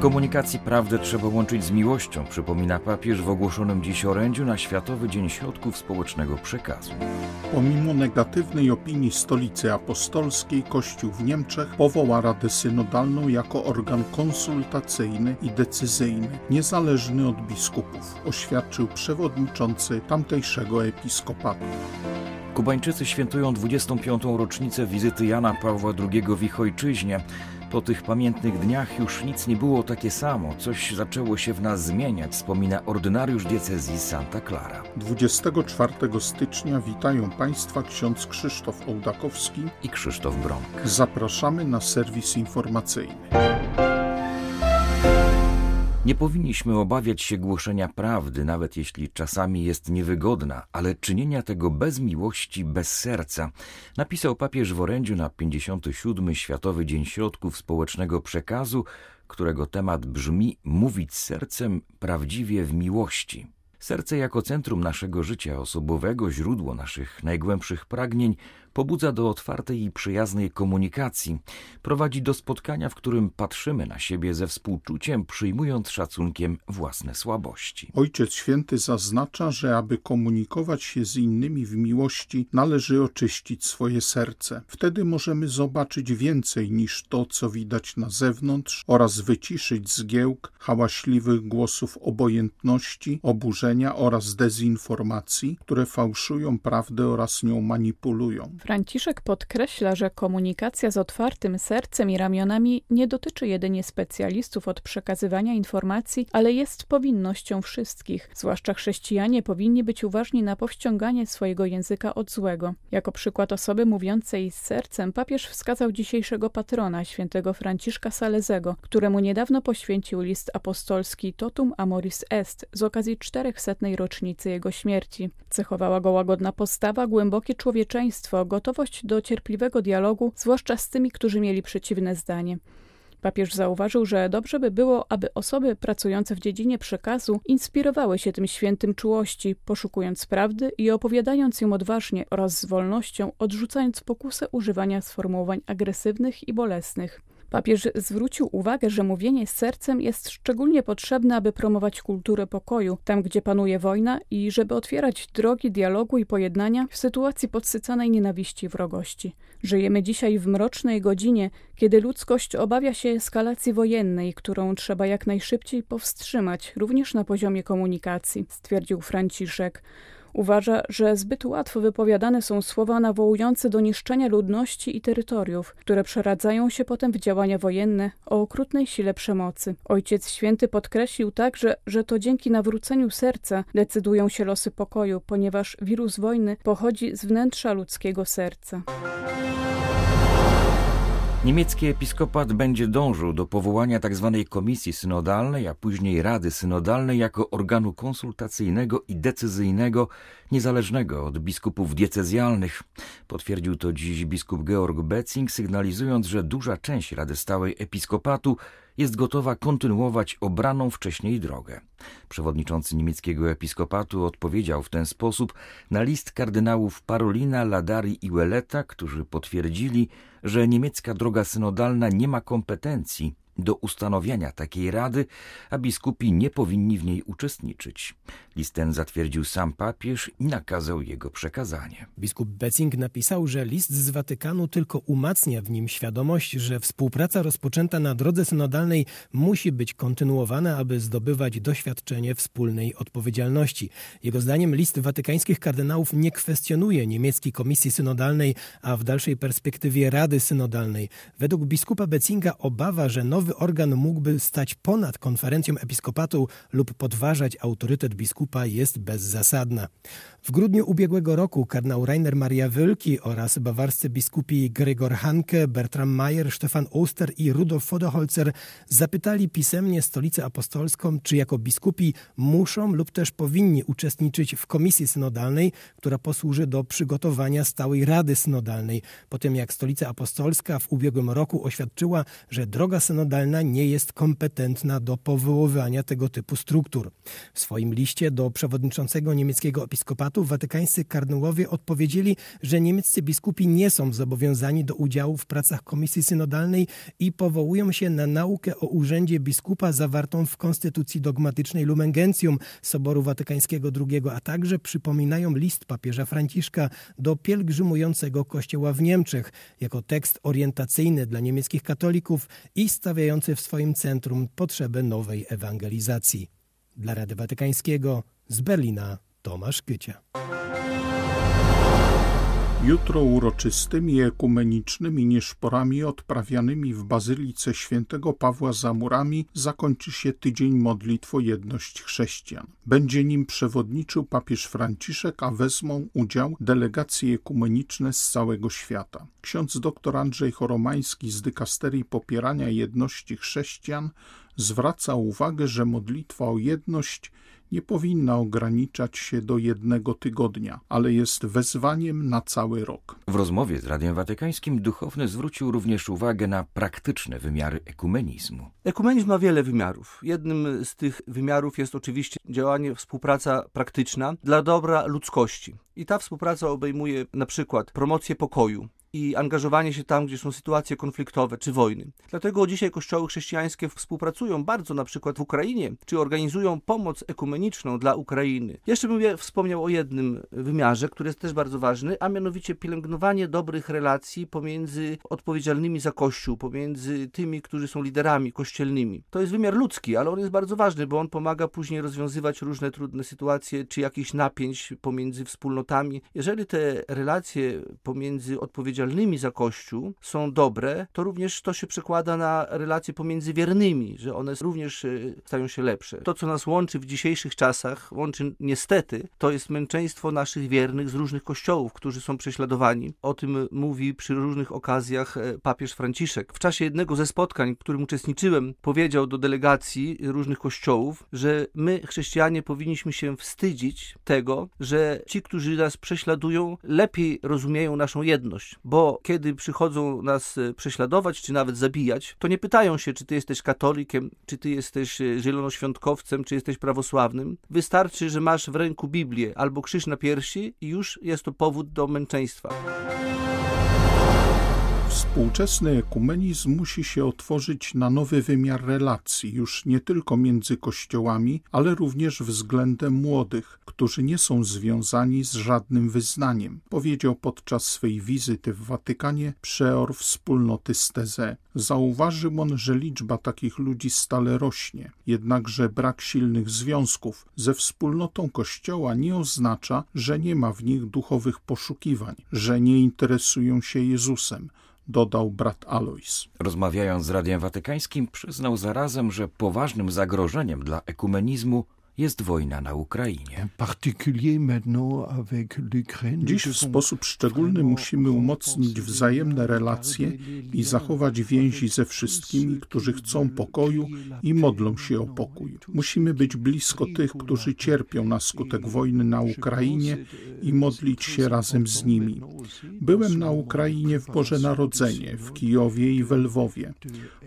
Komunikacji prawdę trzeba łączyć z miłością, przypomina papież w ogłoszonym dziś orędziu na Światowy Dzień Środków Społecznego Przekazu. Pomimo negatywnej opinii Stolicy Apostolskiej, Kościół w Niemczech powoła Radę Synodalną jako organ konsultacyjny i decyzyjny, niezależny od biskupów, oświadczył przewodniczący tamtejszego episkopatu. Kubańczycy świętują 25. rocznicę wizyty Jana Pawła II w ich ojczyźnie. Po tych pamiętnych dniach już nic nie było takie samo, coś zaczęło się w nas zmieniać, wspomina ordynariusz diecezji Santa Clara. 24 stycznia witają Państwa ksiądz Krzysztof Ołdakowski i Krzysztof Brąk. Zapraszamy na serwis informacyjny. Nie powinniśmy obawiać się głoszenia prawdy, nawet jeśli czasami jest niewygodna, ale czynienia tego bez miłości, bez serca, napisał papież w orędziu na 57. Światowy Dzień Środków Społecznego Przekazu, którego temat brzmi Mówić sercem prawdziwie w miłości. Serce jako centrum naszego życia osobowego, źródło naszych najgłębszych pragnień, pobudza do otwartej i przyjaznej komunikacji, prowadzi do spotkania, w którym patrzymy na siebie ze współczuciem, przyjmując szacunkiem własne słabości. Ojciec Święty zaznacza, że aby komunikować się z innymi w miłości, należy oczyścić swoje serce. Wtedy możemy zobaczyć więcej niż to, co widać na zewnątrz oraz wyciszyć zgiełk hałaśliwych głosów obojętności, oburzenia oraz dezinformacji, które fałszują prawdę oraz nią manipulują. Franciszek podkreśla, że komunikacja z otwartym sercem i ramionami nie dotyczy jedynie specjalistów od przekazywania informacji, ale jest powinnością wszystkich. Zwłaszcza chrześcijanie powinni być uważni na powściąganie swojego języka od złego. Jako przykład osoby mówiącej z sercem papież wskazał dzisiejszego patrona, świętego Franciszka Salezego, któremu niedawno poświęcił list apostolski Totum Amoris Est z okazji czterechsetnej rocznicy jego śmierci. Cechowała go łagodna postawa, głębokie człowieczeństwo, gotowość do cierpliwego dialogu, zwłaszcza z tymi, którzy mieli przeciwne zdanie. Papież zauważył, że dobrze by było, aby osoby pracujące w dziedzinie przekazu inspirowały się tym świętym czułości, poszukując prawdy i opowiadając ją odważnie oraz z wolnością, odrzucając pokusę używania sformułowań agresywnych i bolesnych. Papież zwrócił uwagę, że mówienie z sercem jest szczególnie potrzebne, aby promować kulturę pokoju, tam gdzie panuje wojna i żeby otwierać drogi dialogu i pojednania w sytuacji podsycanej nienawiści i wrogości. Żyjemy dzisiaj w mrocznej godzinie, kiedy ludzkość obawia się eskalacji wojennej, którą trzeba jak najszybciej powstrzymać, również na poziomie komunikacji, stwierdził Franciszek. Uważa, że zbyt łatwo wypowiadane są słowa nawołujące do niszczenia ludności i terytoriów, które przeradzają się potem w działania wojenne o okrutnej sile przemocy. Ojciec Święty podkreślił także, że to dzięki nawróceniu serca decydują się losy pokoju, ponieważ wirus wojny pochodzi z wnętrza ludzkiego serca. Niemiecki episkopat będzie dążył do powołania tzw. Tak komisji synodalnej, a później Rady Synodalnej jako organu konsultacyjnego i decyzyjnego, niezależnego od biskupów diecezjalnych. Potwierdził to dziś biskup Georg Betzing, sygnalizując, że duża część Rady Stałej Episkopatu jest gotowa kontynuować obraną wcześniej drogę. Przewodniczący niemieckiego episkopatu odpowiedział w ten sposób na list kardynałów Parolina, Ladari i Weleta, którzy potwierdzili, że niemiecka droga synodalna nie ma kompetencji do ustanowienia takiej rady, a biskupi nie powinni w niej uczestniczyć. List ten zatwierdził sam papież i nakazał jego przekazanie. Biskup Betzing napisał, że list z Watykanu tylko umacnia w nim świadomość, że współpraca rozpoczęta na drodze synodalnej musi być kontynuowana, aby zdobywać doświadczenie wspólnej odpowiedzialności. Jego zdaniem list watykańskich kardynałów nie kwestionuje niemieckiej komisji synodalnej, a w dalszej perspektywie Rady Synodalnej. Według biskupa Betzinga obawa, że nowy organ mógłby stać ponad konferencją episkopatu lub podważać autorytet biskupa jest bezzasadna. W grudniu ubiegłego roku kardynał Rainer Maria Wölki oraz bawarscy biskupi Gregor Hanke, Bertram Mayer, Stefan Oster i Rudolf Voderholzer zapytali pisemnie stolicę apostolską, czy jako biskupi muszą lub też powinni uczestniczyć w komisji synodalnej, która posłuży do przygotowania stałej rady synodalnej. Po tym jak stolica apostolska w ubiegłym roku oświadczyła, że droga synodalna synodalna nie jest kompetentna do powoływania tego typu struktur. W swoim liście do przewodniczącego niemieckiego episkopatu watykańscy kardynałowie odpowiedzieli, że niemieccy biskupi nie są zobowiązani do udziału w pracach Komisji Synodalnej i powołują się na naukę o urzędzie biskupa zawartą w Konstytucji Dogmatycznej Lumen Gentium Soboru Watykańskiego II, a także przypominają list papieża Franciszka do pielgrzymującego Kościoła w Niemczech jako tekst orientacyjny dla niemieckich katolików i stawiający w swoim centrum potrzebę nowej ewangelizacji. Dla Rady Watykańskiego z Berlina Tomasz Kycia. Jutro uroczystymi ekumenicznymi nieszporami odprawianymi w Bazylice Świętego Pawła za murami zakończy się tydzień modlitw o jedność chrześcijan. Będzie nim przewodniczył papież Franciszek, a wezmą udział delegacje ekumeniczne z całego świata. Ksiądz dr Andrzej Choromański z dykasterii popierania jedności chrześcijan zwraca uwagę, że modlitwa o jedność nie powinna ograniczać się do jednego tygodnia, ale jest wezwaniem na cały rok. W rozmowie z Radiem Watykańskim duchowny zwrócił również uwagę na praktyczne wymiary ekumenizmu. Ekumenizm ma wiele wymiarów. Jednym z tych wymiarów jest oczywiście działanie, współpraca praktyczna dla dobra ludzkości. I ta współpraca obejmuje na przykład promocję pokoju, i angażowanie się tam, gdzie są sytuacje konfliktowe czy wojny. Dlatego dzisiaj kościoły chrześcijańskie współpracują bardzo na przykład w Ukrainie, czy organizują pomoc ekumeniczną dla Ukrainy. Jeszcze bym wspomniał o jednym wymiarze, który jest też bardzo ważny, a mianowicie pielęgnowanie dobrych relacji pomiędzy odpowiedzialnymi za Kościół, pomiędzy tymi, którzy są liderami kościelnymi. To jest wymiar ludzki, ale on jest bardzo ważny, bo on pomaga później rozwiązywać różne trudne sytuacje, czy jakichś napięć pomiędzy wspólnotami. Jeżeli te relacje pomiędzy odpowiedzialnymi odpowiedzialnymi za Kościół są dobre, to również to się przekłada na relacje pomiędzy wiernymi, że one również e, stają się lepsze. To, co nas łączy w dzisiejszych czasach, łączy niestety, to jest męczeństwo naszych wiernych z różnych kościołów, którzy są prześladowani. O tym mówi przy różnych okazjach e, papież Franciszek. W czasie jednego ze spotkań, w którym uczestniczyłem, powiedział do delegacji różnych kościołów, że my, chrześcijanie, powinniśmy się wstydzić tego, że ci, którzy nas prześladują, lepiej rozumieją naszą jedność, bo kiedy przychodzą nas e, prześladować, czy nawet zabijać, to nie pytają się, czy ty jesteś katolikiem, czy ty jesteś e, zielonoświątkowcem, czy jesteś prawosławnym. Wystarczy, że masz w ręku Biblię albo krzyż na piersi i już jest to powód do męczeństwa. Współczesny ekumenizm musi się otworzyć na nowy wymiar relacji, już nie tylko między kościołami, ale również względem młodych, którzy nie są związani z żadnym wyznaniem, powiedział podczas swej wizyty w Watykanie przeor wspólnoty Steze. Zauważył on, że liczba takich ludzi stale rośnie, jednakże brak silnych związków ze wspólnotą Kościoła nie oznacza, że nie ma w nich duchowych poszukiwań, że nie interesują się Jezusem, dodał brat Alois. Rozmawiając z Radiem Watykańskim, przyznał zarazem, że poważnym zagrożeniem dla ekumenizmu jest wojna na Ukrainie. Dziś w sposób szczególny musimy umocnić wzajemne relacje i zachować więzi ze wszystkimi, którzy chcą pokoju i modlą się o pokój. Musimy być blisko tych, którzy cierpią na skutek wojny na Ukrainie i modlić się razem z nimi. Byłem na Ukrainie w Boże Narodzenie, w Kijowie i w Lwowie.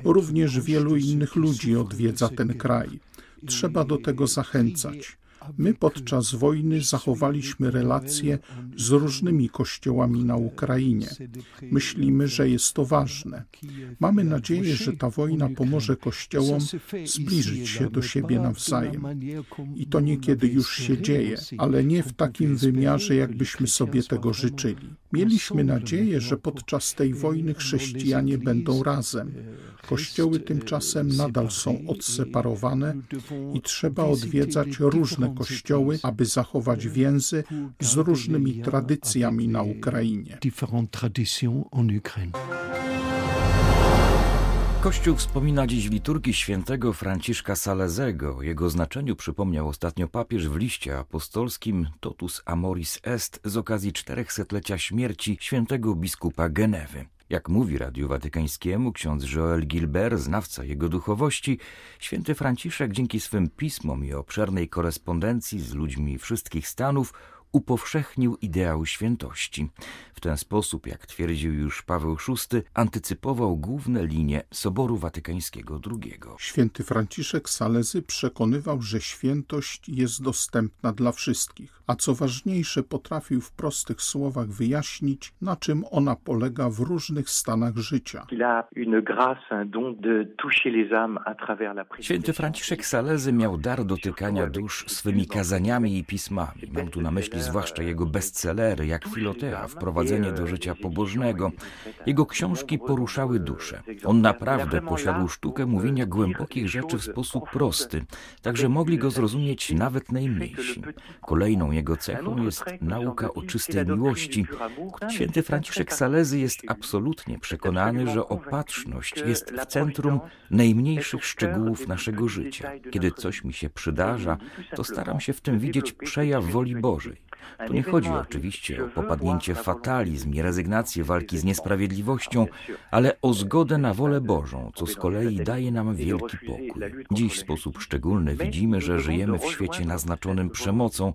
Również wielu innych ludzi odwiedza ten kraj. Trzeba do tego zachęcać. My podczas wojny zachowaliśmy relacje z różnymi kościołami na Ukrainie. Myślimy, że jest to ważne. Mamy nadzieję, że ta wojna pomoże kościołom zbliżyć się do siebie nawzajem. I to niekiedy już się dzieje, ale nie w takim wymiarze, jakbyśmy sobie tego życzyli. Mieliśmy nadzieję, że podczas tej wojny chrześcijanie będą razem. Kościoły tymczasem nadal są odseparowane i trzeba odwiedzać różne kościoły, aby zachować więzy z różnymi tradycjami na Ukrainie. Kościół wspomina dziś liturgii świętego Franciszka Salezego. Jego znaczeniu przypomniał ostatnio papież w liście apostolskim Totus Amoris Est z okazji czterechsetlecia śmierci świętego biskupa Genewy. Jak mówi Radiu Watykańskiemu ksiądz Joel Gilbert, znawca jego duchowości, święty Franciszek dzięki swym pismom i obszernej korespondencji z ludźmi wszystkich stanów upowszechnił ideał świętości. W ten sposób, jak twierdził już Paweł VI, antycypował główne linie Soboru Watykańskiego II. Święty Franciszek Salezy przekonywał, że świętość jest dostępna dla wszystkich, a co ważniejsze potrafił w prostych słowach wyjaśnić, na czym ona polega w różnych stanach życia. Święty Franciszek Salezy miał dar dotykania dusz swymi kazaniami i pismami. Mam tu na myśli zwłaszcza jego bestsellery, jak Filotea, Wprowadzenie do życia pobożnego. Jego książki poruszały duszę. On naprawdę posiadł sztukę mówienia głębokich rzeczy w sposób prosty, tak że mogli go zrozumieć nawet najmniejsi. Kolejną jego cechą jest nauka o czystej miłości. Święty Franciszek Salezy jest absolutnie przekonany, że opatrzność jest w centrum najmniejszych szczegółów naszego życia. Kiedy coś mi się przydarza, to staram się w tym widzieć przejaw woli Bożej. Tu nie chodzi oczywiście o popadnięcie w fatalizm i rezygnację walki z niesprawiedliwością, ale o zgodę na wolę Bożą, co z kolei daje nam wielki pokój. Dziś w sposób szczególny widzimy, że żyjemy w świecie naznaczonym przemocą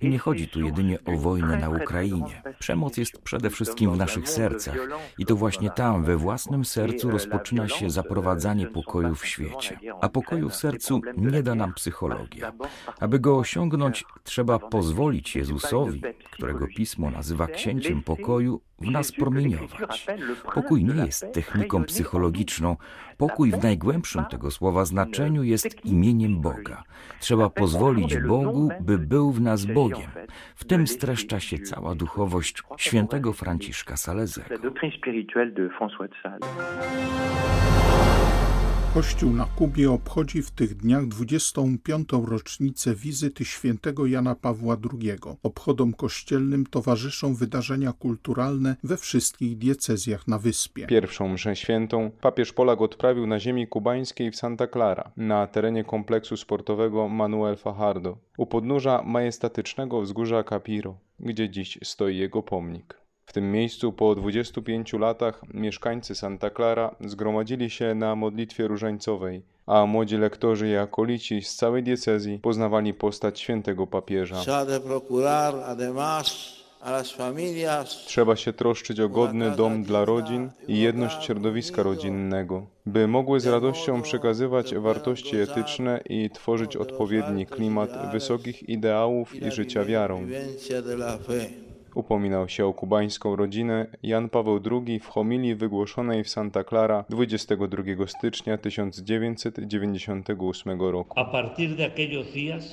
i nie chodzi tu jedynie o wojnę na Ukrainie. Przemoc jest przede wszystkim w naszych sercach i to właśnie tam, we własnym sercu, rozpoczyna się zaprowadzanie pokoju w świecie. A pokoju w sercu nie da nam psychologia. Aby go osiągnąć, trzeba pozwolić Jezusowi, którego pismo nazywa księciem pokoju, w nas promieniować. Pokój nie jest techniką psychologiczną. Pokój w najgłębszym tego słowa znaczeniu jest imieniem Boga. Trzeba pozwolić Bogu, by był w nas Bogiem. W tym streszcza się cała duchowość świętego Franciszka Salezego. Kościół na Kubie obchodzi w tych dniach 25. rocznicę wizyty świętego Jana Pawła II. Obchodom kościelnym towarzyszą wydarzenia kulturalne we wszystkich diecezjach na wyspie. Pierwszą mszę świętą papież Polak odprawił na ziemi kubańskiej w Santa Clara, na terenie kompleksu sportowego Manuel Fajardo, u podnóża majestatycznego wzgórza Capiro, gdzie dziś stoi jego pomnik. W tym miejscu po 25 latach mieszkańcy Santa Clara zgromadzili się na modlitwie różańcowej, a młodzi lektorzy i akolici z całej diecezji poznawali postać świętego papieża. Trzeba się troszczyć o godny dom dla rodzin i jedność środowiska rodzinnego, by mogły z radością przekazywać wartości etyczne i tworzyć odpowiedni klimat wysokich ideałów i życia wiarą. Upominał się o kubańską rodzinę Jan Paweł II w homilii wygłoszonej w Santa Clara 22 stycznia 1998 roku.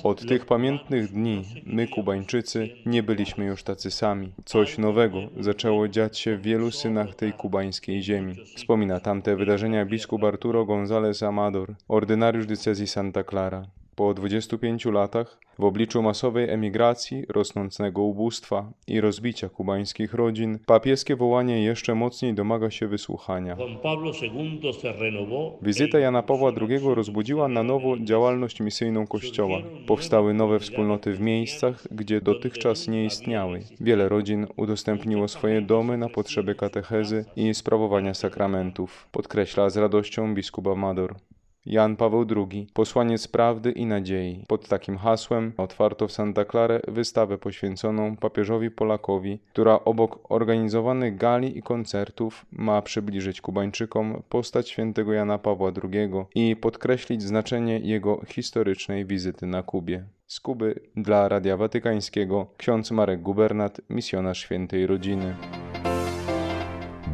Od tych pamiętnych dni my, Kubańczycy, nie byliśmy już tacy sami. Coś nowego zaczęło dziać się w wielu synach tej kubańskiej ziemi. Wspomina tamte wydarzenia biskup Arturo González Amador, ordynariusz diecezji Santa Clara. Po 25 latach, w obliczu masowej emigracji, rosnącego ubóstwa i rozbicia kubańskich rodzin, papieskie wołanie jeszcze mocniej domaga się wysłuchania. Wizyta Jana Pawła II rozbudziła na nowo działalność misyjną Kościoła. Powstały nowe wspólnoty w miejscach, gdzie dotychczas nie istniały. Wiele rodzin udostępniło swoje domy na potrzeby katechezy i sprawowania sakramentów, podkreśla z radością biskup Amador. Jan Paweł II, posłaniec prawdy i nadziei. Pod takim hasłem otwarto w Santa Clara wystawę poświęconą papieżowi Polakowi, która obok organizowanych gali i koncertów ma przybliżyć Kubańczykom postać świętego Jana Pawła II i podkreślić znaczenie jego historycznej wizyty na Kubie. Z Kuby dla Radia Watykańskiego ksiądz Marek Gubernat, misjonarz świętej rodziny.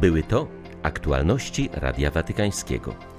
Były to aktualności Radia Watykańskiego.